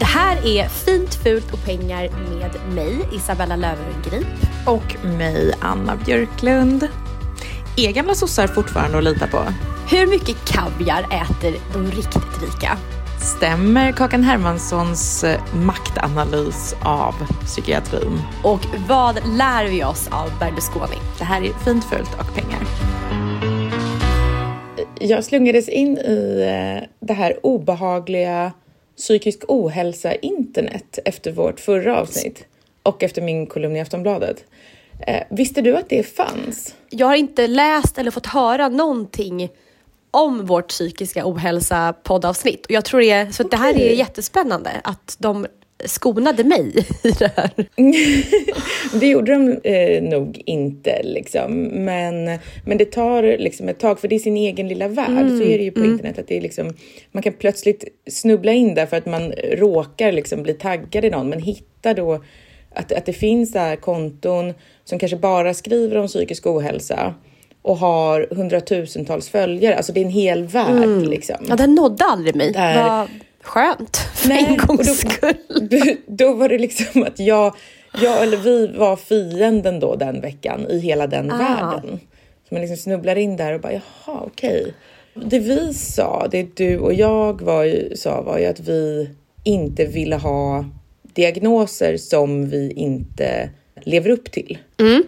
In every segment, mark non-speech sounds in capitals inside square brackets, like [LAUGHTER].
Det här är Fint, fult och pengar med mig, Isabella Löwengrip. Och mig, Anna Björklund. Är gamla sossar fortfarande att lita på? Hur mycket kaviar äter de riktigt rika? Stämmer Kakan Hermanssons eh, maktanalys av psykiatrin? Och vad lär vi oss av Berlusconi? Det här är Fint, fult och pengar. Jag slungades in i eh, det här obehagliga psykisk ohälsa internet efter vårt förra avsnitt och efter min kolumn i Aftonbladet. Eh, visste du att det fanns? Jag har inte läst eller fått höra någonting om vårt psykiska ohälsa poddavsnitt. Och jag tror det, är, så okay. det här är jättespännande att de skonade mig [LAUGHS] i det här. [LAUGHS] det gjorde de eh, nog inte, liksom. men, men det tar liksom ett tag, för det är sin egen lilla värld. Mm, så är det ju på mm. internet, att det är liksom, man kan plötsligt snubbla in där för att man råkar liksom bli taggad i någon, men hittar då att, att det finns där konton som kanske bara skriver om psykisk ohälsa och har hundratusentals följare. Alltså det är en hel värld. Mm. Liksom. Ja, den nådde aldrig mig. Där... Vad skönt för Nej, en gångs skull. [LAUGHS] Då, då var det liksom att jag, jag eller vi var fienden då den veckan i hela den ah. världen. Så man liksom snubblar in där och bara jaha, okej. Okay. Det vi sa, det du och jag var ju, sa var ju att vi inte ville ha diagnoser som vi inte lever upp till. Mm.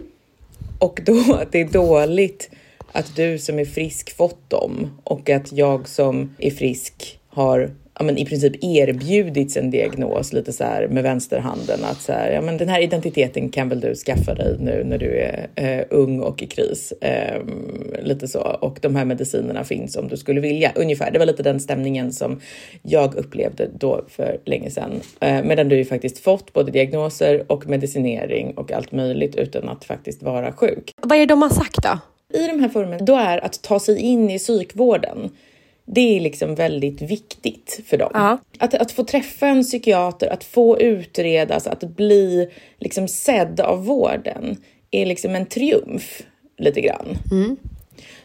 Och då [LAUGHS] att det är dåligt att du som är frisk fått dem och att jag som är frisk har ja, men i princip erbjudits en diagnos lite så här med vänsterhanden att så här, ja, men den här identiteten kan väl du skaffa dig nu när du är eh, ung och i kris. Eh, lite så. Och de här medicinerna finns om du skulle vilja. Ungefär. Det var lite den stämningen som jag upplevde då för länge sedan. Eh, medan du ju faktiskt fått både diagnoser och medicinering och allt möjligt utan att faktiskt vara sjuk. Vad är det de har sagt då? I de här formerna, då är att ta sig in i psykvården det är liksom väldigt viktigt för dem. Ja. Att, att få träffa en psykiater, att få utredas, att bli liksom sedd av vården är liksom en triumf lite grann. Mm.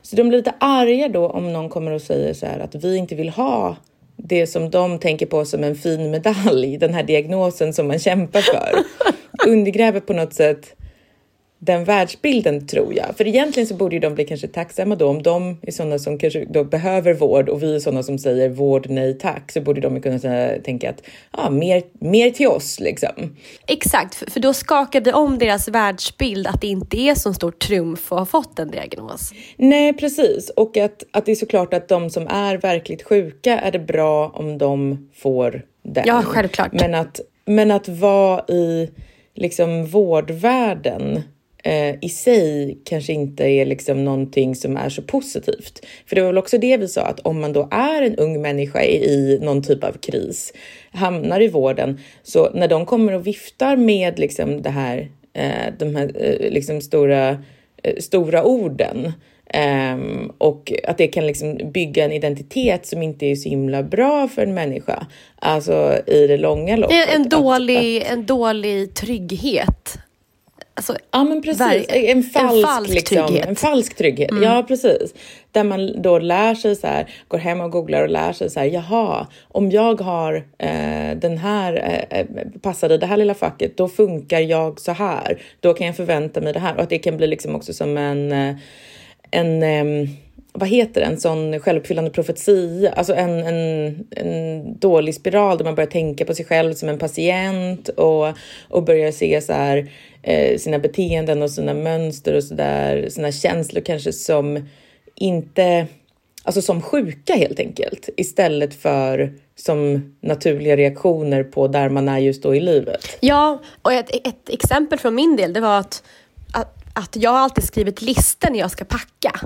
Så de blir lite arga då om någon kommer och säger så här att vi inte vill ha det som de tänker på som en fin medalj, den här diagnosen som man kämpar för. [LAUGHS] Undergräver på något sätt den världsbilden tror jag. För egentligen så borde ju de bli kanske tacksamma då om de är sådana som kanske då behöver vård och vi är sådana som säger vård nej tack så borde de kunna tänka att ja, mer, mer till oss liksom. Exakt, för då skakade om deras världsbild att det inte är så stor trumf att ha fått en diagnos. Nej, precis. Och att, att det är såklart att de som är verkligt sjuka är det bra om de får den. Ja, självklart. Men att, men att vara i liksom vårdvärlden i sig kanske inte är liksom någonting som är så positivt. För det var väl också det vi sa att om man då är en ung människa i någon typ av kris, hamnar i vården, så när de kommer och viftar med liksom det här, eh, de här eh, liksom stora, eh, stora orden Um, och att det kan liksom bygga en identitet som inte är så himla bra för en människa. Alltså i det långa loppet. En, dålig, att, att, en dålig trygghet Alltså, ja, men precis. En falsk, en falsk liksom, trygghet. En falsk trygghet. Mm. Ja, precis. Där man då lär sig så här, går hem och googlar och lär sig så här, jaha, om jag har eh, den här, eh, eh, passar i det här lilla facket, då funkar jag så här. Då kan jag förvänta mig det här. Och att det kan bli liksom också som en, eh, en eh, vad heter det, en sån självuppfyllande profetia, alltså en, en, en dålig spiral där man börjar tänka på sig själv som en patient och, och börjar se så här, eh, sina beteenden och sina mönster och så där, sina känslor kanske som inte, alltså som sjuka helt enkelt, istället för som naturliga reaktioner på där man är just då i livet. Ja, och ett, ett exempel från min del, det var att, att, att jag alltid skrivit listor när jag ska packa.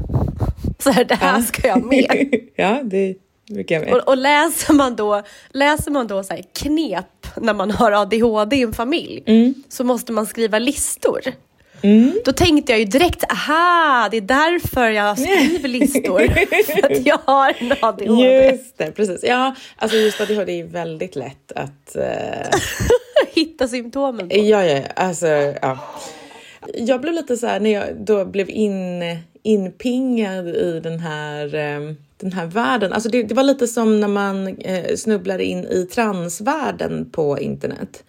Så här, det här ja. ska jag med. [LAUGHS] ja, det brukar jag med. Och, och, läser man då, läser man då så knep när man har ADHD i en familj, mm. så måste man skriva listor. Mm. Då tänkte jag ju direkt, aha, det är därför jag skriver [LAUGHS] listor. för att jag har en ADHD. Just det, precis. Ja, alltså just ADHD är väldigt lätt att... Uh... [LAUGHS] Hitta symptomen på. Ja, ja, alltså ja. Jag blev lite så här när jag då blev in, inpingad i den här, eh, den här världen. Alltså det, det var lite som när man eh, snubblade in i transvärlden på internet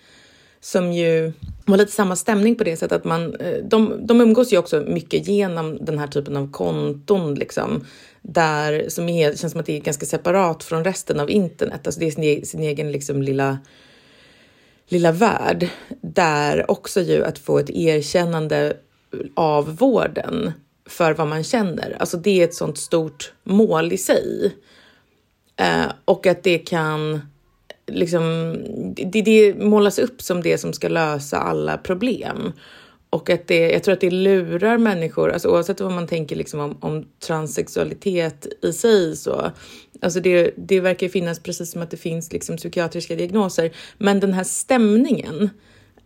som ju var lite samma stämning på det sättet att man, eh, de, de umgås ju också mycket genom den här typen av konton liksom, där som är, känns som att det är ganska separat från resten av internet. Alltså det är sin, e-, sin egen liksom lilla lilla värld där också ju att få ett erkännande av vården för vad man känner. Alltså det är ett sånt stort mål i sig. Eh, och att det kan liksom, det, det målas upp som det som ska lösa alla problem. Och att det, jag tror att det lurar människor, alltså oavsett vad man tänker liksom om, om transsexualitet i sig så. Alltså det, det verkar finnas precis som att det finns liksom psykiatriska diagnoser. Men den här stämningen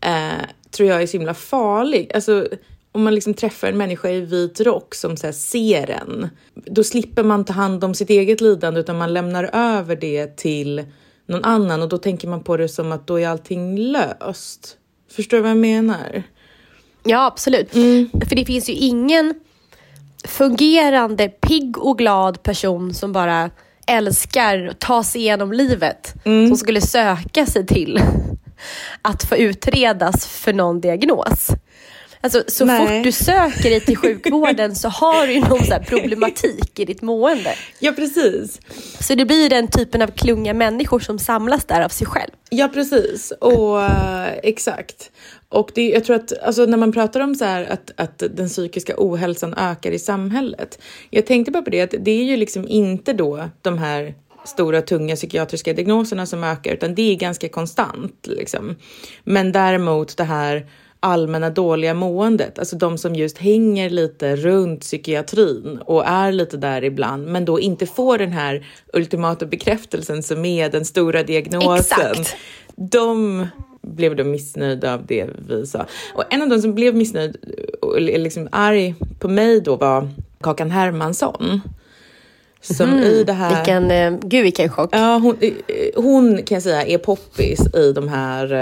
eh, tror jag är så himla farlig. Alltså, om man liksom träffar en människa i vit rock som så ser en, då slipper man ta hand om sitt eget lidande utan man lämnar över det till någon annan och då tänker man på det som att då är allting löst. Förstår du vad jag menar? Ja, absolut. Mm. För det finns ju ingen fungerande, pigg och glad person som bara älskar att ta sig igenom livet mm. som skulle söka sig till att få utredas för någon diagnos. Alltså, så Nej. fort du söker dig till sjukvården så har du någon så problematik i ditt mående. Ja, precis. Så det blir den typen av klunga människor som samlas där av sig själv. Ja, precis. Och uh, exakt. Och det, jag tror att alltså, när man pratar om så här, att, att den psykiska ohälsan ökar i samhället. Jag tänkte bara på det att det är ju liksom inte då de här stora tunga psykiatriska diagnoserna som ökar, utan det är ganska konstant. Liksom. Men däremot det här allmänna dåliga måendet, alltså de som just hänger lite runt psykiatrin och är lite där ibland, men då inte får den här ultimata bekräftelsen som är den stora diagnosen. Exakt. De blev då missnöjda av det vi sa. Och en av de som blev missnöjd och liksom arg på mig då var Kakan Hermansson. Som mm, i det här... Vilken, eh, gud vilken chock. Ja, hon, eh, hon kan jag säga är poppis i de här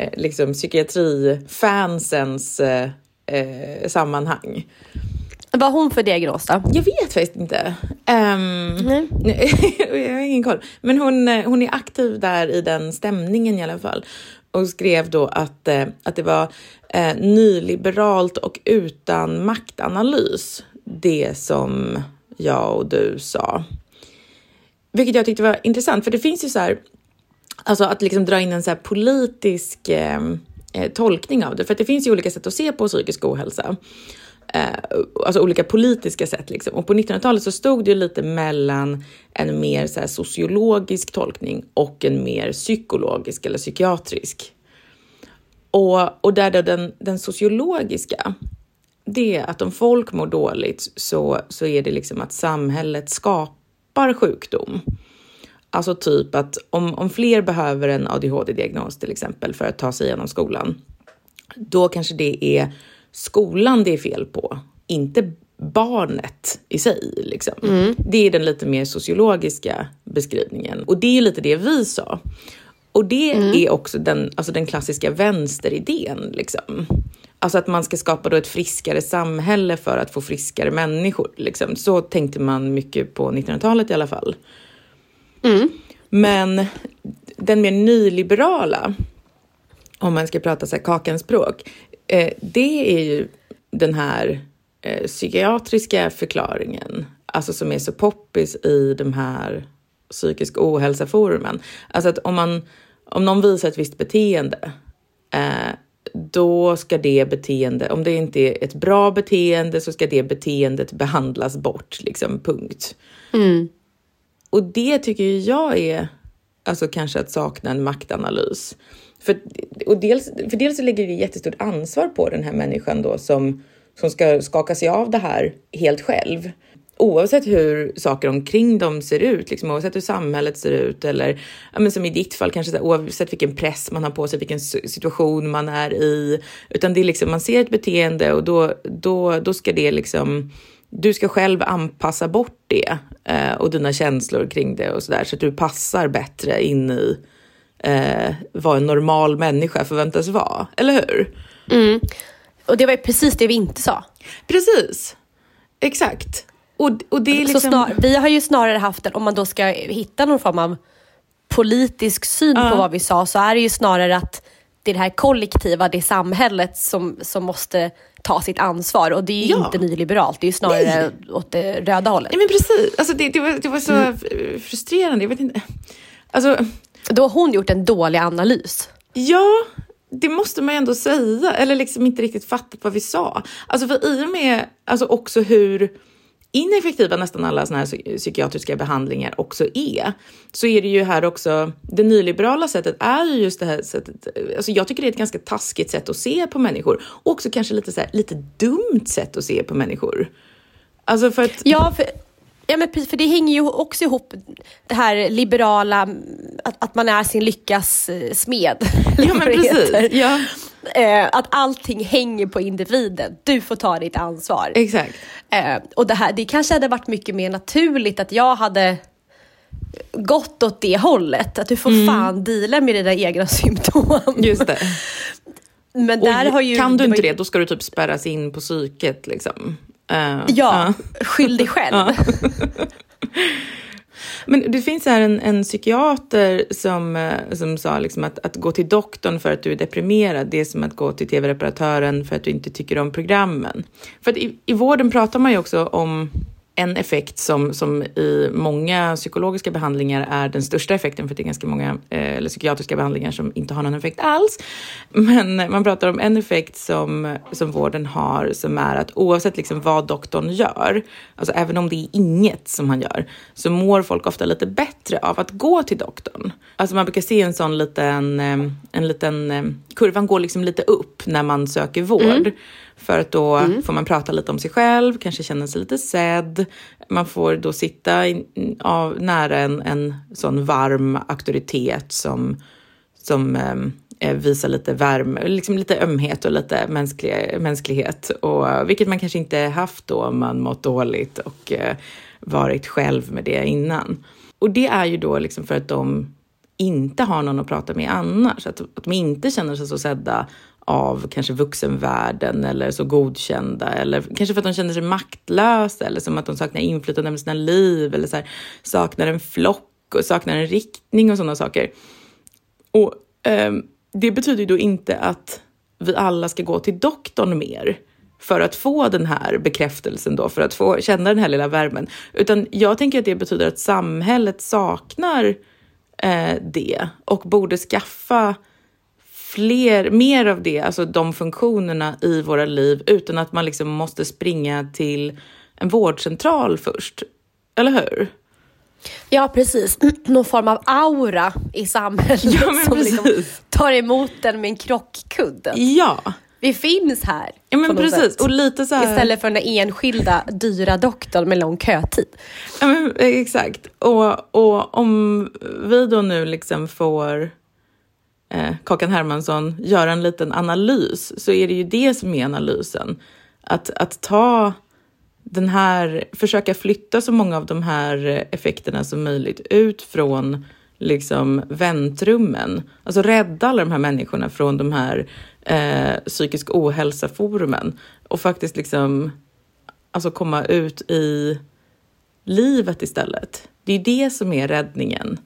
eh, liksom psykiatrifansens eh, eh, sammanhang. Vad har hon för diagnos då? Jag vet faktiskt inte. Um, [LAUGHS] jag har ingen koll. Men hon, eh, hon är aktiv där i den stämningen i alla fall och skrev då att, eh, att det var eh, nyliberalt och utan maktanalys, det som jag och du sa. Vilket jag tyckte var intressant, för det finns ju så här Alltså att liksom dra in en så politisk ehm, eh, tolkning av det. För det finns ju olika sätt att se på psykisk ohälsa. Eh, alltså olika politiska sätt. Liksom. Och på 1900-talet så stod det ju lite mellan en mer så sociologisk tolkning och en mer psykologisk eller psykiatrisk. Och, och där då den, den sociologiska, det är att om folk mår dåligt så, så är det liksom att samhället skapar sjukdom. Alltså typ att om, om fler behöver en ADHD-diagnos till exempel för att ta sig igenom skolan, då kanske det är skolan det är fel på, inte barnet i sig. Liksom. Mm. Det är den lite mer sociologiska beskrivningen och det är lite det vi sa. Och det mm. är också den, alltså den klassiska vänsteridén. Liksom. Alltså att man ska skapa då ett friskare samhälle för att få friskare människor. Liksom. Så tänkte man mycket på 1900-talet i alla fall. Mm. Men den mer nyliberala, om man ska prata så här kakanspråk, eh, det är ju den här eh, psykiatriska förklaringen, alltså som är så poppis i de här psykisk ohälsa-forumen. Alltså att om, man, om någon visar ett visst beteende, eh, då ska det beteende, om det inte är ett bra beteende så ska det beteendet behandlas bort, liksom punkt. Mm. Och det tycker jag är alltså kanske att sakna en maktanalys. För, och dels, för dels så lägger det jättestort ansvar på den här människan då som, som ska skaka sig av det här helt själv. Oavsett hur saker omkring dem ser ut, liksom, oavsett hur samhället ser ut eller ja, men som i ditt fall, kanske oavsett vilken press man har på sig, vilken situation man är i. Utan det är liksom, man ser ett beteende och då, då, då ska det liksom du ska själv anpassa bort det eh, och dina känslor kring det och så där så att du passar bättre in i eh, vad en normal människa förväntas vara, eller hur? Mm. Och det var ju precis det vi inte sa. Precis. exakt. Och, och det är liksom... snar, vi har ju snarare haft en, om man då ska hitta någon form av politisk syn ja. på vad vi sa, så är det ju snarare att det är det här kollektiva, det är samhället som, som måste ta sitt ansvar och det är ju ja. inte nyliberalt, det är ju snarare Nej. åt det röda hållet. Nej men precis, alltså det, det, var, det var så mm. frustrerande. Jag vet inte. Alltså... Då har hon gjort en dålig analys. Ja, det måste man ju ändå säga, eller liksom inte riktigt fattat vad vi sa. Alltså för i och med alltså också hur ineffektiva nästan alla såna här psykiatriska behandlingar också är, så är det ju här också, det nyliberala sättet är ju just det här sättet, alltså jag tycker det är ett ganska taskigt sätt att se på människor och också kanske lite så här, lite dumt sätt att se på människor. Alltså för att... Ja, för Ja, men för det hänger ju också ihop, det här liberala, att, att man är sin lyckas eh, smed. [LAUGHS] Ja, men precis. Ja. Eh, att allting hänger på individen. Du får ta ditt ansvar. Exakt. Eh, och det, här, det kanske hade varit mycket mer naturligt att jag hade gått åt det hållet. Att du får mm. fan deala med dina egna [LAUGHS] symptom. Just det. Men där och har ju, kan du inte det, då ska du typ spärras in på psyket. Liksom. Uh, ja, uh. skyll dig själv. Men det finns här en, en psykiater som, eh, som sa liksom att, att gå till doktorn för att du är deprimerad, det är som att gå till tv-reparatören för att du inte tycker om programmen. För att i, i vården pratar man ju också om en effekt som, som i många psykologiska behandlingar är den största effekten, för det är ganska många eh, eller psykiatriska behandlingar som inte har någon effekt alls. Men man pratar om en effekt som, som vården har som är att oavsett liksom vad doktorn gör, alltså även om det är inget som han gör, så mår folk ofta lite bättre av att gå till doktorn. Alltså man brukar se en sån liten, eh, en liten eh, kurvan går liksom lite upp när man söker vård. Mm. För att då mm. får man prata lite om sig själv, kanske känna sig lite sedd. Man får då sitta in, av, nära en, en sån varm auktoritet som, som eh, visar lite värme, liksom lite ömhet och lite mänsklig, mänsklighet. Och, vilket man kanske inte haft då om man mått dåligt och eh, varit själv med det innan. Och det är ju då liksom för att de inte har någon att prata med annars, att, att de inte känner sig så sedda av kanske vuxenvärlden eller så godkända eller kanske för att de känner sig maktlösa eller som att de saknar inflytande över sina liv eller så här, saknar en flock och saknar en riktning och sådana saker. Och eh, det betyder ju då inte att vi alla ska gå till doktorn mer för att få den här bekräftelsen då, för att få känna den här lilla värmen. Utan jag tänker att det betyder att samhället saknar eh, det och borde skaffa fler, mer av det, alltså de funktionerna i våra liv utan att man liksom måste springa till en vårdcentral först. Eller hur? Ja, precis. [CLEARS THROAT] Någon form av aura i samhället ja, som liksom tar emot den med en krockkudde. Ja. Vi finns här. Ja, men precis. Och lite så här... Istället för den enskilda dyra doktorn med lång kötid. Ja, men, exakt. Och, och om vi då nu liksom får eh, Kakan Hermansson göra en liten analys så är det ju det som är analysen. Att, att ta den här, försöka flytta så många av de här effekterna som möjligt ut från liksom väntrummen. Alltså rädda alla de här människorna från de här eh, psykisk ohälsa-forumen och faktiskt liksom alltså komma ut i livet istället. Det är det som är räddningen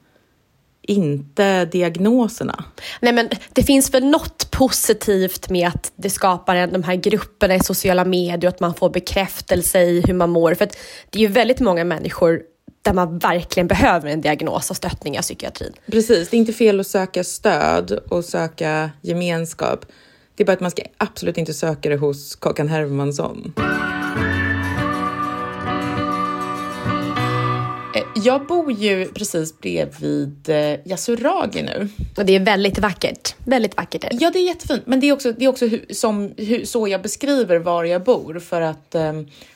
inte diagnoserna. Nej men det finns väl något positivt med att det skapar de här grupperna i sociala medier och att man får bekräftelse i hur man mår. För det är ju väldigt många människor där man verkligen behöver en diagnos och stöttning av psykiatrin. Precis, det är inte fel att söka stöd och söka gemenskap. Det är bara att man ska absolut inte söka det hos Kakan Hermansson. Jag bor ju precis bredvid eh, Yasuragi nu. Och det är väldigt vackert. Väldigt vackert är det. Ja, det är jättefint. Men det är också, det är också hu, som, hu, så jag beskriver var jag bor för att eh,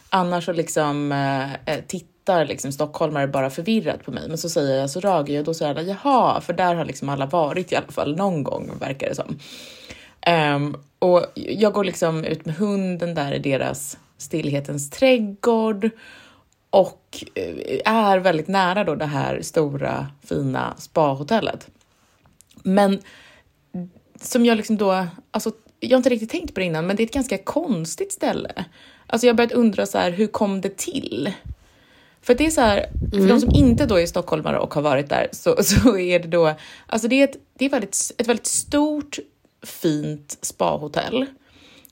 annars så liksom eh, eh, tittar liksom stockholmare bara förvirrat på mig. Men så säger jag Yasuragi och då säger alla jaha, för där har liksom alla varit i alla fall någon gång verkar det som. Um, och jag går liksom ut med hunden där i deras stillhetens trädgård och eh, är väldigt nära då det här stora fina spahotellet. Men som jag liksom då, alltså jag har inte riktigt tänkt på det innan, men det är ett ganska konstigt ställe. Alltså jag har börjat undra så här, hur kom det till? För det är så här, för mm. de som inte då är stockholmare och har varit där så, [LAUGHS] så är det då, alltså det är ett, det är väldigt, ett väldigt stort fint spahotell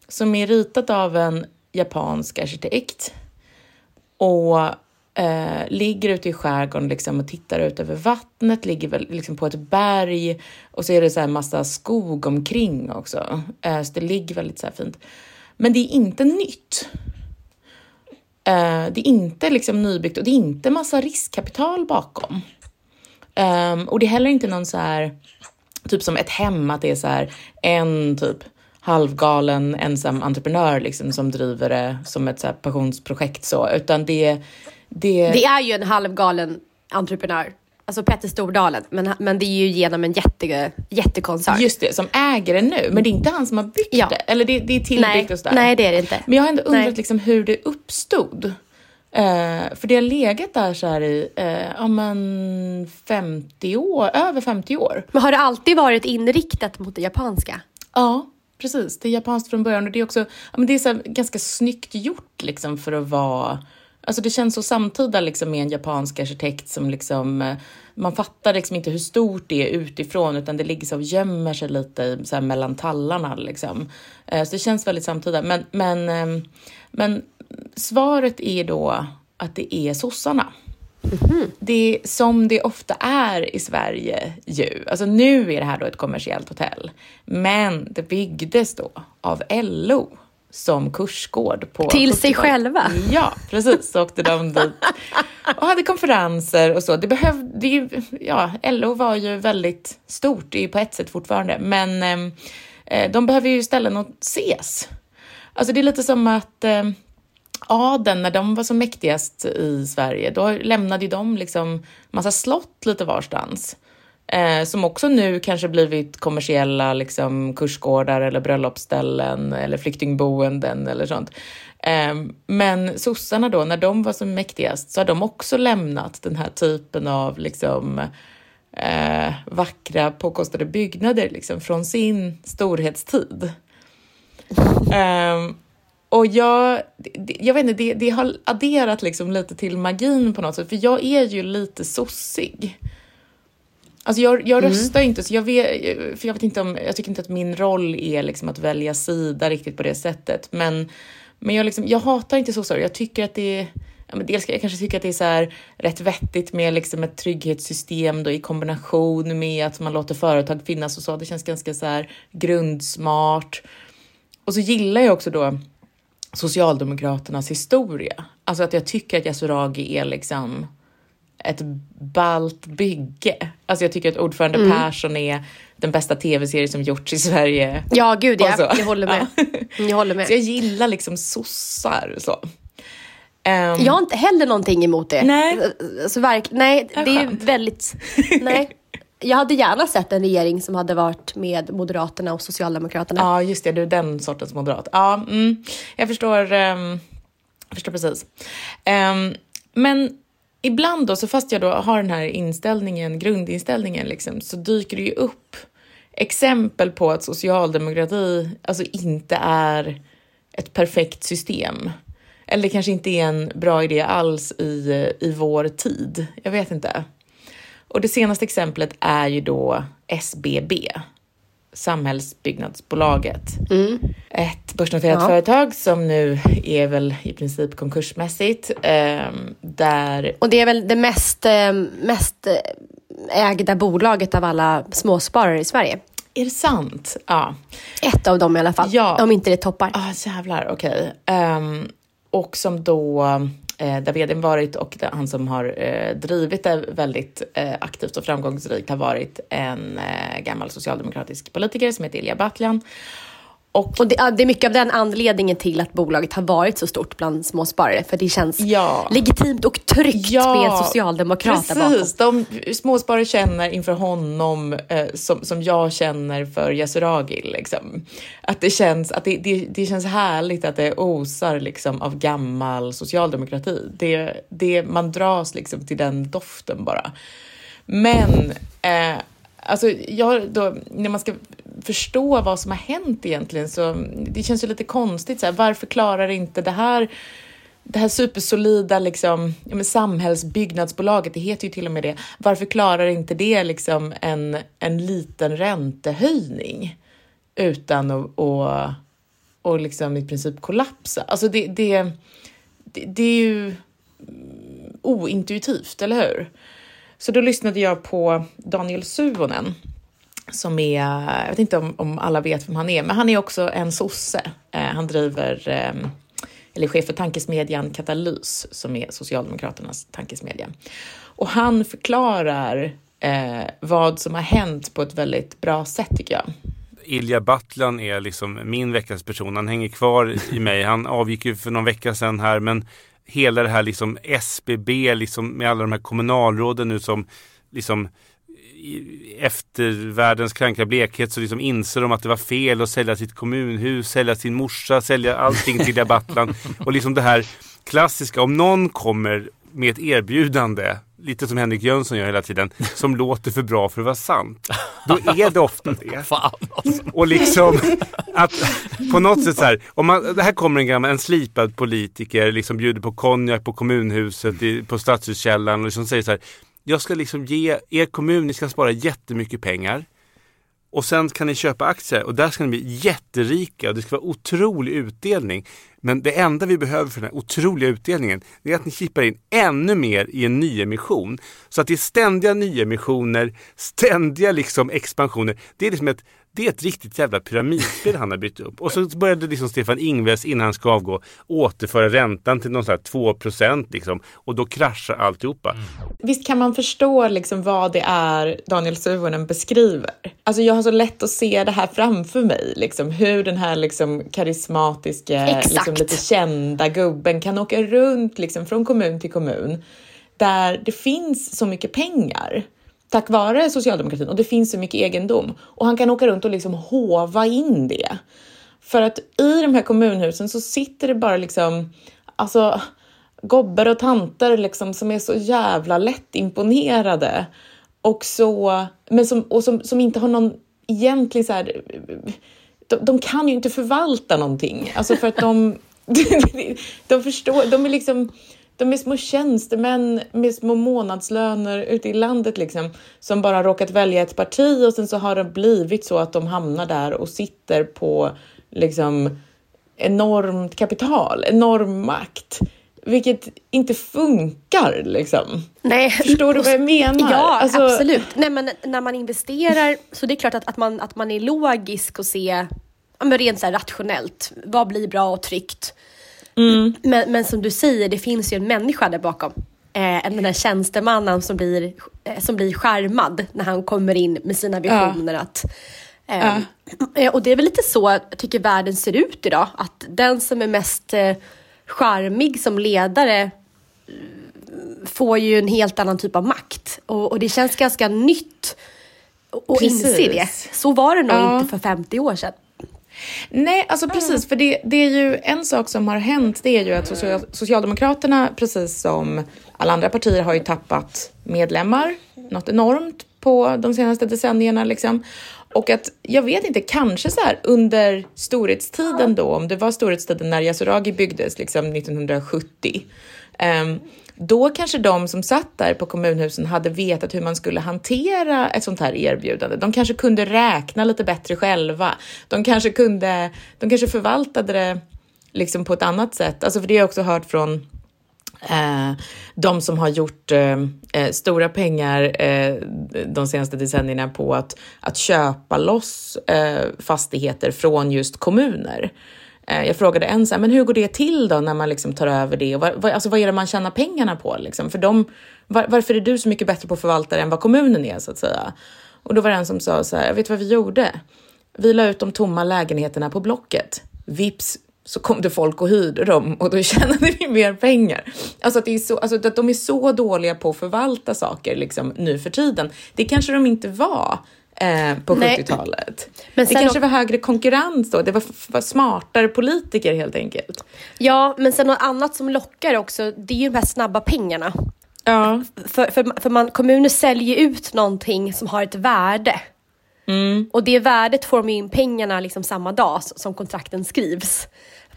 som är ritat av en japansk arkitekt och eh, ligger ute i skärgården liksom och tittar ut över vattnet, ligger väl liksom på ett berg och så är det så här massa skog omkring också. Eh, så det ligger väldigt så här fint. Men det är inte nytt. Eh, det är inte liksom nybyggt och det är inte massa riskkapital bakom. Ehm, och det är heller inte någon så här, typ som ett hem, att det är så här en typ halvgalen ensam entreprenör liksom som driver det som ett så här passionsprojekt så, utan det, det... Det är ju en halvgalen entreprenör. Alltså Petter Stordalen, men, men det är ju genom en jätte, jättekoncern. Just det, som äger det nu. Men det är inte han som har byggt ja. det? Eller det, det är tillbyggt och sådär? Nej, det är det inte. Men jag har ändå undrat liksom hur det uppstod. Uh, för det har legat där så här i uh, ja, men 50 år, över 50 år. Men har det alltid varit inriktat mot det japanska? Ja, precis. Det är japanskt från början och det är också ja, men det är så ganska snyggt gjort liksom för att vara Alltså det känns så samtida liksom med en japansk arkitekt som liksom, eh, man fattar liksom inte hur stort det är utifrån utan det ligger så och gömmer sig lite så mellan tallarna liksom. Eh, så det känns väldigt samtida. Men, men, eh, men svaret är då att det är sossarna. Mm-hmm. Det som det ofta är i Sverige ju. Alltså nu är det här då ett kommersiellt hotell, men det byggdes då av LO som kursgård. På Till sig själva? Ja, precis. Så åkte de [LAUGHS] dit och hade konferenser och så. Det behövde ju, ja, LO var ju väldigt stort, det är ju på ett sätt fortfarande, men ehm, eh, de behöver ju ställen att ses. Alltså det är lite som att eh, adeln, när de var som mäktigast i Sverige, då lämnade ju de liksom massa slott lite varstans. Eh, som också nu kanske blivit kommersiella liksom, kursgårdar eller bröllopsställen eller flyktingboenden eller sånt. Eh, men sossarna då, när de var som mäktigast så har de också lämnat den här typen av liksom, eh, vackra påkostade byggnader liksom, från sin storhetstid. [LAUGHS] Och jag, jag vet inte, det, det har adderat liksom lite till magin på något sätt, för jag är ju lite sossig. Alltså jag, jag mm. röstar inte, så jag vet, för jag vet inte om, jag tycker inte att min roll är liksom att välja sida riktigt på det sättet. Men, men jag, liksom, jag hatar inte sossar. Jag tycker att det är, ja, men dels jag kanske tycker att det är så här rätt vettigt med liksom ett trygghetssystem då i kombination med att man låter företag finnas och så. Det känns ganska så här grundsmart. Och så gillar jag också då Socialdemokraternas historia. Alltså att jag tycker att Yasuragi är liksom ett balt bygge. Alltså jag tycker att Ordförande mm. Persson är den bästa tv-serie som gjorts i Sverige. Ja, gud ja. Jag håller med. [LAUGHS] Jag håller med. Så jag gillar liksom sossar så. Um, jag har inte heller någonting emot det. Nej. Alltså, verk, nej, det är, det är väldigt... [LAUGHS] Nej. Jag hade gärna sett en regering som hade varit med Moderaterna och Socialdemokraterna. Ja, just det. Du är den sortens moderat. Ja, mm, jag förstår. Um, jag förstår precis. Um, men ibland då, så fast jag då har den här inställningen, grundinställningen, liksom, så dyker det ju upp exempel på att socialdemokrati alltså inte är ett perfekt system. Eller kanske inte är en bra idé alls i, eh, i vår tid. Jag vet inte. Och det senaste exemplet är ju då SBB, Samhällsbyggnadsbolaget. Mm. Ett börsnoterat ja. företag som nu är väl i princip konkursmässigt. Eh, där... Och det är väl det mest, eh, mest ägda bolaget av alla småsparare i Sverige. Är det sant? Ja. Ett av dem i alla fall, ja. om inte det toppar. Ah, jävlar, okej. Okay. Um, ehm, och som då eh, där vdn varit och han som har eh, drivit det väldigt eh, aktivt och framgångsrikt har varit en eh, gammal socialdemokratisk politiker som heter Ilja Batljan. Och, och det, det, är mycket av den anledningen till att bolaget har varit så stort bland småsparare, för det känns ja. legitimt och tryggt ja, med socialdemokrat precis. bakom. De småsparare känner inför honom eh, som, som jag känner för Yasuragi. Liksom. Att det känns, att det, det, det, känns härligt att det osar liksom, av gammal socialdemokrati. Det, det, man dras liksom till den doften bara. Men eh, alltså, jag, då, när man ska förstå vad som har hänt egentligen så det känns ju lite konstigt. Så här, varför klarar inte det här det här supersolida liksom, ja, samhällsbyggnadsbolaget, det heter ju till och med det. Varför klarar inte det liksom en, en liten räntehöjning utan att och, och liksom i princip kollapsa? Alltså det, det, det, det är ju ointuitivt, eller hur? Så då lyssnade jag på Daniel Suvonen som är, jag vet inte om, om alla vet vem han är, men han är också en sosse. Eh, han driver, eh, eller chef för tankesmedjan Katalys som är Socialdemokraternas tankesmedja. Och han förklarar eh, vad som har hänt på ett väldigt bra sätt tycker jag. Ilja Battlan är liksom min veckas person. Han hänger kvar i mig. Han avgick ju för någon vecka sedan här men hela det här liksom SBB liksom med alla de här kommunalråden nu som liksom efter världens kranka blekhet så liksom inser de att det var fel att sälja sitt kommunhus, sälja sin morsa, sälja allting till [LAUGHS] Battlan. Och liksom det här klassiska, om någon kommer med ett erbjudande, lite som Henrik Jönsson gör hela tiden, [LAUGHS] som låter för bra för att vara sant. Då är det ofta det. [LAUGHS] Alltså. Och liksom att på något sätt så här, om man, det här kommer en gammal, en slipad politiker, liksom bjuder på konjak på kommunhuset, i, på Stadshuskällaren och liksom säger så här, jag ska liksom ge er kommun, ni ska spara jättemycket pengar. Och sen kan ni köpa aktier och där ska ni bli jätterika och det ska vara otrolig utdelning. Men det enda vi behöver för den här otroliga utdelningen är att ni chippar in ännu mer i en nyemission. Så att det är ständiga nyemissioner, ständiga liksom expansioner. Det är liksom ett det är ett riktigt jävla pyramidspel han har byggt upp. Och så började liksom Stefan Ingves innan han ska avgå återföra räntan till någon sån här 2 liksom. Och då kraschar alltihopa. Mm. Visst kan man förstå liksom vad det är Daniel Suhonen beskriver? Alltså jag har så lätt att se det här framför mig, liksom, hur den här liksom karismatiska, liksom, lite kända gubben kan åka runt liksom, från kommun till kommun där det finns så mycket pengar tack vare socialdemokratin och det finns så mycket egendom och han kan åka runt och liksom hova in det. För att i de här kommunhusen så sitter det bara liksom, alltså gobbar och tanter liksom som är så jävla lätt imponerade och så, men som, och som, som inte har någon egentlig så här, de, de kan ju inte förvalta någonting, alltså för att de, [LAUGHS] de förstår, de är liksom, de är små tjänstemän med små månadslöner ute i landet liksom, som bara råkat välja ett parti och sen så har det blivit så att de hamnar där och sitter på liksom enormt kapital, enorm makt. Vilket inte funkar liksom. Nej. Förstår du vad jag menar? Ja, alltså... absolut. Nej, men när man investerar så det är klart att, att, man, att man är logisk och se ja, men rent så rationellt. Vad blir bra och tryggt? Mm. Men, men som du säger, det finns ju en människa där bakom. Eh, den där tjänstemannen som blir, eh, som blir charmad när han kommer in med sina visioner. Ja. Att, eh, ja. Och det är väl lite så jag tycker världen ser ut idag. Att den som är mest eh, charmig som ledare eh, får ju en helt annan typ av makt. Och, och det känns ganska nytt att inse det. Så var det nog ja. inte för 50 år sedan. Nej, alltså precis, för det, det är ju en sak som har hänt, det är ju att social, Socialdemokraterna, precis som alla andra partier, har ju tappat medlemmar, något enormt på de senaste decennierna liksom. Och att, jag vet inte, kanske så här under storhetstiden då, om det var storhetstiden när Yasuragi byggdes, liksom 1970, um, då kanske de som satt där på kommunhusen hade vetat hur man skulle hantera ett sånt här erbjudande. De kanske kunde räkna lite bättre själva. De kanske kunde, de kanske förvaltade det liksom på ett annat sätt. Alltså för det har jag också hört från Eh, de som har gjort eh, eh stora pengar eh, de senaste decennierna på att, att köpa loss eh, fastigheter från just kommuner. Eh, jag frågade en så här, men hur går det till då när man liksom tar över det? Och vad, alltså vad är det man tjänar pengarna på? Liksom? För de, var, varför är du så mycket bättre på att förvalta än vad kommunen är så att säga? Och då var det en som sa så här, jag vet vad vi gjorde? Vi la ut de tomma lägenheterna på Blocket. Vips så kom det folk och hyrde dem och då [LAUGHS] tjänade vi mer pengar. Alltså att, det är så, alltså att de är så dåliga på att förvalta saker liksom, nu för tiden. Det kanske de inte var eh, på 70-talet. det kanske var högre konkurrens då, det var, var, smartare politiker helt enkelt. Ja, men sen något annat som lockar också, det är ju de här snabba pengarna. Ja. För, för, för man, kommuner säljer ut någonting som har ett värde. Mm. Och det värdet får de in pengarna liksom samma dag som kontrakten skrivs.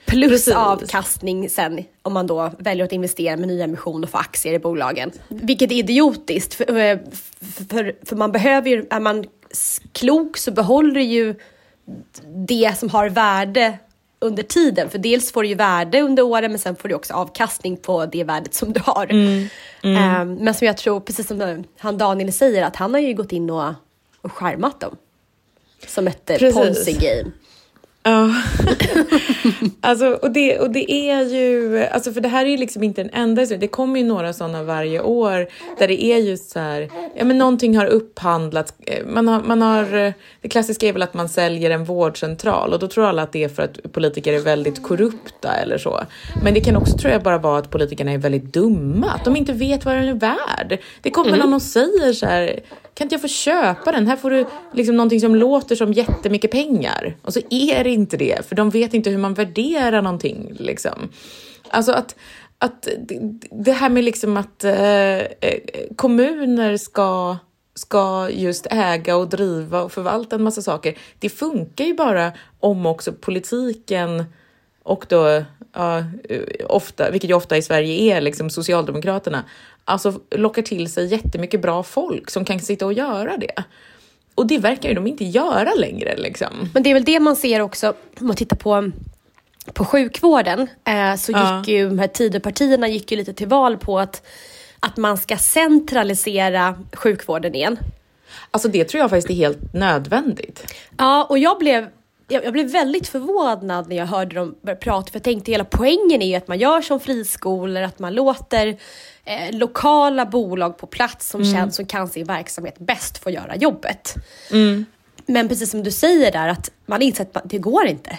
Plus Precis. avkastning sen om man då väljer att investera med nyemission och få aktier i bolagen. Vilket är idiotiskt, för, eh, för, för man behöver ju, är man klok så behåller ju det som har värde under tiden. För dels får du ju värde under åren men sen får du också avkastning på det värdet som du har. Mm. Mm. Um, men som jag tror, precis som han Daniel säger, att han har ju gått in och, och skärmat dem. Som ett ponzi-game. Ja. [LAUGHS] alltså, och, det, och det är ju, alltså för det här är ju liksom inte den enda Det kommer ju några sådana varje år där det är just så här, ja men någonting har upphandlats. Eh, man har, man har, det klassiska är väl att man säljer en vårdcentral och då tror alla att det är för att politiker är väldigt korrupta eller så. Men det kan också tror jag bara vara att politikerna är väldigt dumma, att de inte vet vad den är värd. Det kommer mm. någon och säger så här, kan inte jag få köpa den? Här får du liksom någonting som låter som jättemycket pengar. Och så är det inte det, för de vet inte hur man värderar någonting. Liksom. Alltså att, att det här med liksom att eh, eh, kommuner ska ska just äga och driva och förvalta en massa saker. Det funkar ju bara om också politiken och då ja, ofta, vilket ju ofta i Sverige är liksom Socialdemokraterna, alltså lockar till sig jättemycket bra folk som kan sitta och göra det. Och det verkar ju de inte göra längre. Liksom. Men det är väl det man ser också om man tittar på på sjukvården eh, så gick ja. ju de här Tidöpartierna gick ju lite till val på att, att man ska centralisera sjukvården igen. Alltså det tror jag faktiskt är helt nödvändigt. Ja, och jag blev jag, jag, blev väldigt förvånad när jag hörde dem börja prata, för jag tänkte hela poängen är ju att man gör som friskolor, att man låter eh, lokala bolag på plats som mm. känns som kan sin verksamhet bäst få göra jobbet. Mm. Men precis som du säger där, att man inser att det går inte.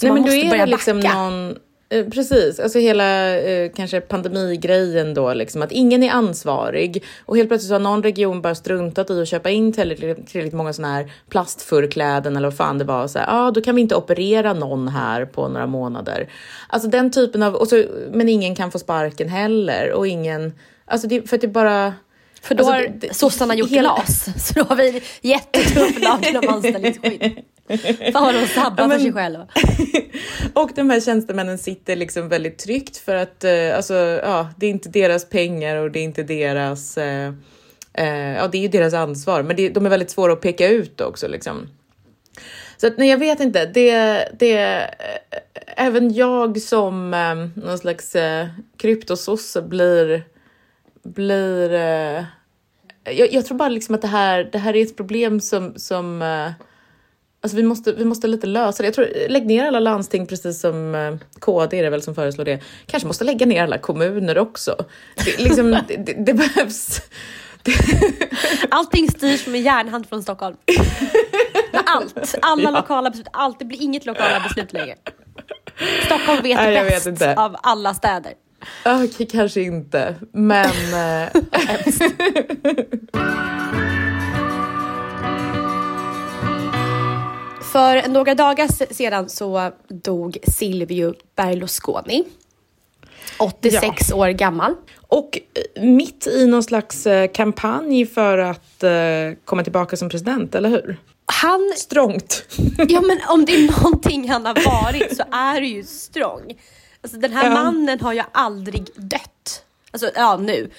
Så Nej, man måste börja liksom backa. Någon Eh, precis, alltså hela eh, kanske pandemigrejen då, liksom, att ingen är ansvarig och helt plötsligt har någon region bara struntat i att köpa in tillräckligt, tillräckligt många sådana här plastförkläden eller vad fan det var. Så ja, ah, då kan vi inte operera någon här på några månader. Alltså den typen av, och så, men ingen kan få sparken heller och ingen, alltså det, för att det bara för då alltså, har sossarna gjort hela... glas, [LAUGHS] så då har vi jättetuff lag om anställningsskydd. [LAUGHS] Fan vad de sabbar för sig själva. [LAUGHS] och de här tjänstemännen sitter liksom väldigt tryggt för att eh, alltså, ja, det är inte deras pengar och det är inte deras eh, eh, ja, det är ju deras ansvar, men det, de är väldigt svåra att peka ut också. Liksom. Så att, nej, jag vet inte. Det, det, eh, även jag som eh, någon slags eh, kryptososse blir, blir eh, jag, jag, tror bara liksom att det här, det här är ett problem som, som eh, Alltså vi måste, vi måste lite lösa det. Jag tror, lägg ner alla landsting precis som eh, KD är det väl som föreslår det. Kanske måste lägga ner alla kommuner också. Det, liksom, det, det, det behövs. [LAUGHS] Allting styrs med järnhand från Stockholm. Allt, alla ja. lokala beslut, allt. Det blir inget lokala beslut längre. Stockholm vet Nej, bäst vet av alla städer. Okej, okay, kanske inte, men... [LAUGHS] [LAUGHS] För några dagar sedan så dog Silvio Berlusconi. 86 ja. år gammal. Och eh, mitt i någon slags eh, kampanj för att uh, komma tillbaka som president, eller hur? Han... Strångt. [LAUGHS] Ja, men om det är [LAUGHS] någonting han har varit så är det ju strång. Alltså den här ja. mannen har ju aldrig dött. Alltså, ja nu.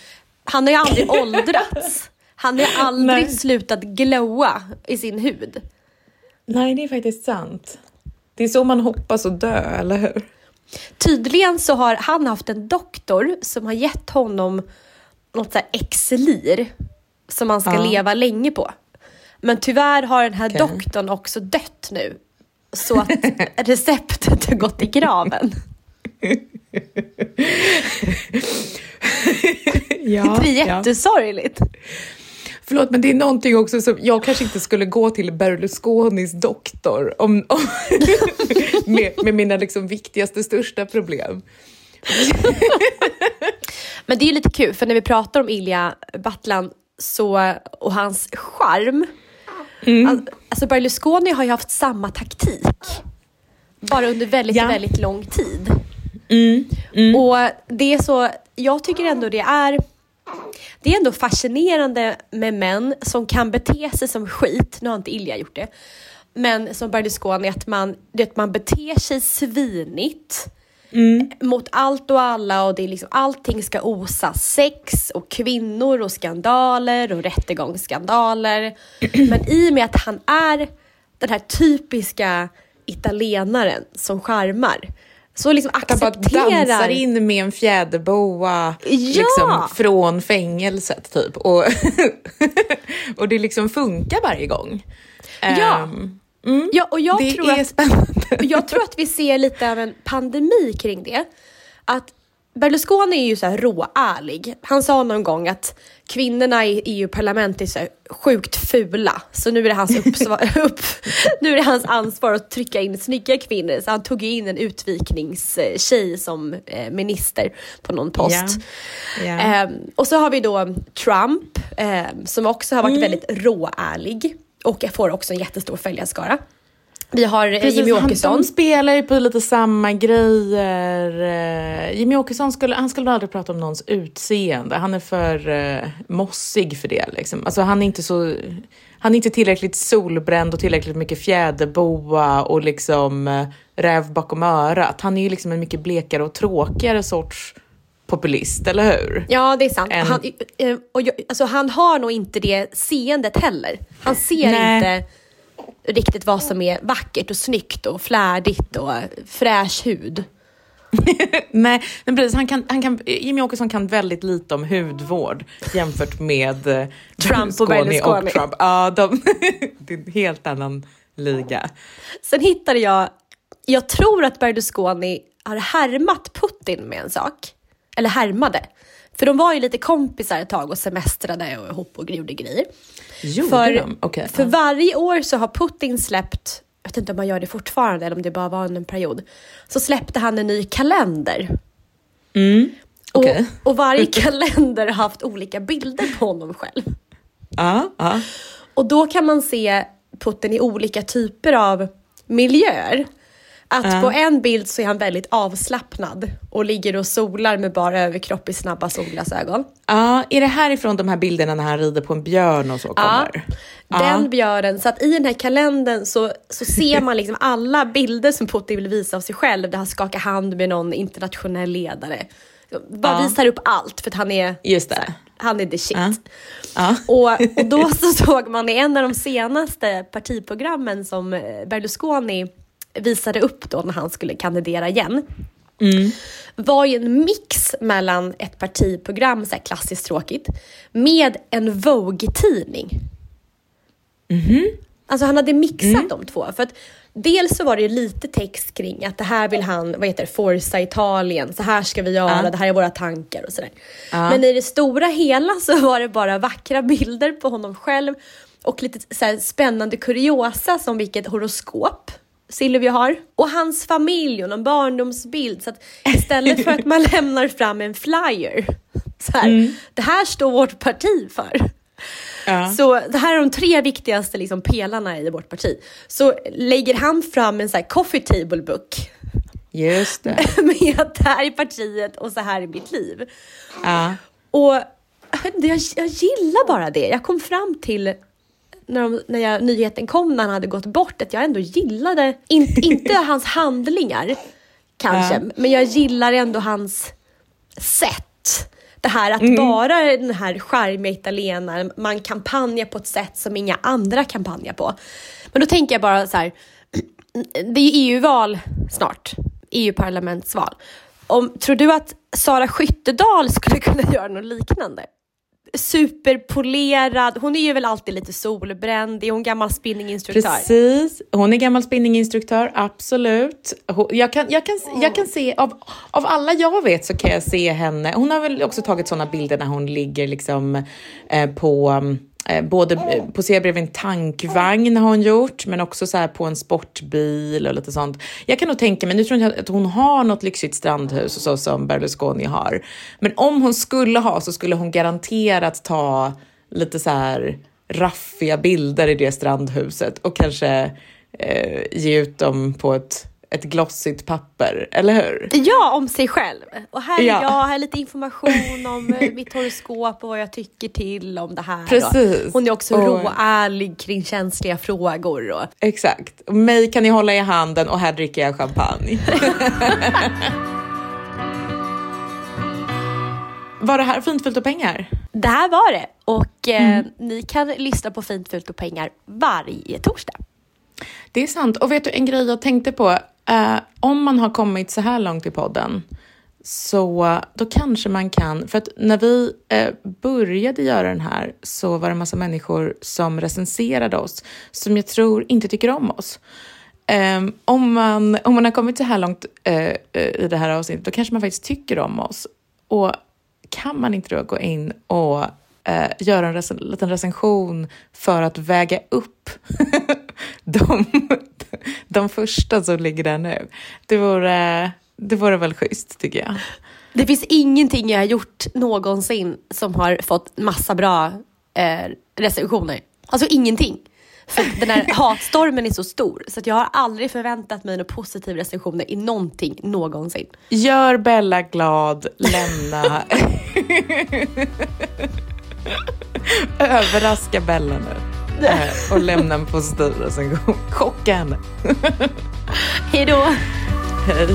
Han har ju aldrig [LAUGHS] åldrats. Han har aldrig Nej. slutat glowa i sin hud. Nej, det är faktiskt sant. Det är så man hoppas att dö, eller hur? Tydligen så har han haft en doktor som har gett honom något så exelir som man ska ja. leva länge på. Men tyvärr har den här okay. doktorn också dött nu. Så att [LAUGHS] receptet har gått i graven. [LAUGHS] ja, det är jättesorgligt. Ja. Förlåt, men det är någonting också som jag kanske inte skulle gå till Berlusconis doktor om, om [LAUGHS] med, med, mina liksom viktigaste, största problem. [LAUGHS] men det är lite kul, för när vi pratar om Ilja Battlan så, och hans charm. Mm. Alltså Berlusconi har ju haft samma taktik. Bara under väldigt, ja. väldigt lång tid. Mm. Mm. Och det är så, jag tycker ändå det är det är ändå fascinerande med män som kan bete sig som skit, nu har inte Ilja gjort det, men som Berlusconi, att man, att man beter sig svinigt mm. mot allt och alla och det är liksom, allting ska osa sex och kvinnor och skandaler och rättegångsskandaler. [CLEARS THROAT] men i och med att han är den här typiska italienaren som charmar så liksom accepterar... Han bara dansar in med en fjäderboa ja! liksom, från fängelset typ. Och, [LAUGHS] och det liksom funkar varje gång. Ja. Um, mm, ja, och jag det tror är att, spännande. Jag tror att vi ser lite av en pandemi kring det. Att Berlusconi är ju så här råärlig. Han sa någon gång att kvinnorna i EU-parlamentet är så sjukt fula. Så nu är, det hans [LAUGHS] upp, nu är det hans ansvar att trycka in snygga kvinnor. Så han tog in en utvikningstjej som eh, minister på någon post. Yeah. Yeah. Eh, och så har vi då Trump eh, som också har varit mm. väldigt råärlig och får också en jättestor följarskara. Vi har eh, Precis, Jimmy Åkesson. de spelar ju på lite samma grejer. Eh, Jimmy Åkesson skulle, han skulle aldrig prata om någons utseende. Han är för uh, mossig för det. Liksom. Alltså, han, är inte så, han är inte tillräckligt solbränd och tillräckligt mycket fjäderboa och liksom uh, räv bakom örat. Han är ju liksom en mycket blekare och tråkigare sorts populist, eller hur? Ja, det är sant. En... Han, och, alltså, han har nog inte det seendet heller. Han ser Nej. inte riktigt vad som är vackert och snyggt och flärdigt och fräsch hud. [LAUGHS] Nej, men precis. Han kan, han kan, Jimmy Åkesson kan väldigt lite om hudvård jämfört med eh, [LAUGHS] Trump och Berlusconi. Och Trump. Ja, de, [LAUGHS] det är en helt annan liga. Sen hittade jag, jag tror att Berlusconi har härmat Putin med en sak. Eller härmade. För de var ju lite kompisar ett tag och semestrade och ihop och gjorde grejer. Gjorde för, de? Okay. För varje år så har Putin släppt, jag vet inte om han gör det fortfarande eller om det bara var en period, så släppte han en ny kalender. Mm. Okay. Och, och varje [LAUGHS] kalender har haft olika bilder på honom själv. Ja, ja. Och då kan man se Putin i olika typer av miljöer. Att uh. på en bild så är han väldigt avslappnad och ligger och solar med bara överkropp i snabba solglasögon. Ja, uh, är det härifrån de här bilderna när han rider på en björn och så kommer? Ja, uh. den björnen. Så att i den här kalendern så, så ser man liksom alla bilder som Putin vill visa av sig själv där han skakar hand med någon internationell ledare. Bara visar upp allt för att han är, Just det. Här, han är the shit. Och, och då [LAUGHS] så såg man i en av de senaste partiprogrammen som Berlusconi visade upp då när han skulle kandidera igen mm. var ju en mix mellan ett partiprogram, så här klassiskt tråkigt, med en Vogue-tidning. Mm. Alltså han hade mixat mm. de två. För att dels så var det ju lite text kring att det här vill han, vad heter det, Forza Italien, så här ska vi göra, uh. det här är våra tankar och sådär. Uh. Men i det stora hela så var det bara vackra bilder på honom själv och lite så spännande kuriosa som vilket horoskop Silvia har. Och hans familj och någon barndomsbild. Så att istället för att man [LAUGHS] lämnar fram en flyer, så här, mm. det här står vårt parti för. Ja. Så det här är de tre viktigaste liksom, pelarna i vårt parti. Så lägger han fram en så här coffee table book. Just det. [LAUGHS] med att det här är partiet och så här är mitt liv. Ja. Och jag, jag gillar bara det. Jag kom fram till när, de, när jag, nyheten kom när han hade gått bort, att jag ändå gillade, in, [LAUGHS] inte hans handlingar kanske, ja. men jag gillar ändå hans sätt. Det här att mm. vara den här charmiga italienaren, man kampanjar på ett sätt som inga andra kampanjar på. Men då tänker jag bara så här, [CLEARS THROAT] det är ju EU-val snart, EU-parlamentsval. Om, tror du att Sara Skyttedal skulle kunna [LAUGHS] göra något liknande? Superpolerad. Hon är ju väl alltid lite solbränd. Är hon gammal spinninginstruktör? Precis, hon är gammal spinninginstruktör, absolut. Jag kan, jag kan, jag kan se, av, av alla jag vet så kan jag se henne. Hon har väl också tagit sådana bilder när hon ligger liksom eh, på Eh, både eh, posera bredvid en tankvagn har hon gjort, men också så på en sportbil och lite sånt. Jag kan nog tänka mig, nu tror jag att hon har något lyxigt strandhus så som Berlusconi har, men om hon skulle ha så skulle hon garanterat ta lite så här raffiga bilder i det strandhuset och kanske eh, ge ut dem på ett ett glossigt papper, eller hur? Ja, om sig själv. Och här är ja. jag, här är lite information om eh, [LAUGHS] mitt horoskop och vad jag tycker till om det här. Precis. Hon är också och... råärlig kring känsliga frågor. Och... Exakt. Och mig kan ni hålla i handen och här dricker jag champagne. [LAUGHS] Var det här Fint, fult och pengar? Det här var det och eh, mm. ni kan lyssna på Fint, fult och pengar varje torsdag. Det är sant. Och vet du en grej jag tänkte på? Eh, om man har kommit så här långt i podden så eh, då kanske man kan, för att när vi eh, började göra den här så var det en massa människor som recenserade oss som jag tror inte tycker om oss. Eh, om, man, om man har kommit så här långt eh, eh, i det här avsnittet då kanske man faktiskt tycker om oss. Och kan man inte då gå in och eh, göra en rec liten recension för att väga upp [LAUGHS] de, [LAUGHS] de första som ligger där nu? Det vore, det vore väl schysst tycker jag. Det finns ingenting jag har gjort någonsin som har fått massa bra eh, recensioner. Alltså ingenting. För den här [LAUGHS] hatstormen är så stor så jag har aldrig förväntat mig några positiva recensioner i någonting någonsin. Gör Bella glad, lämna... [LAUGHS] Överraska Bella nu. Eh, och lämna en positiv recension. Chocka henne. Hej då. Hej.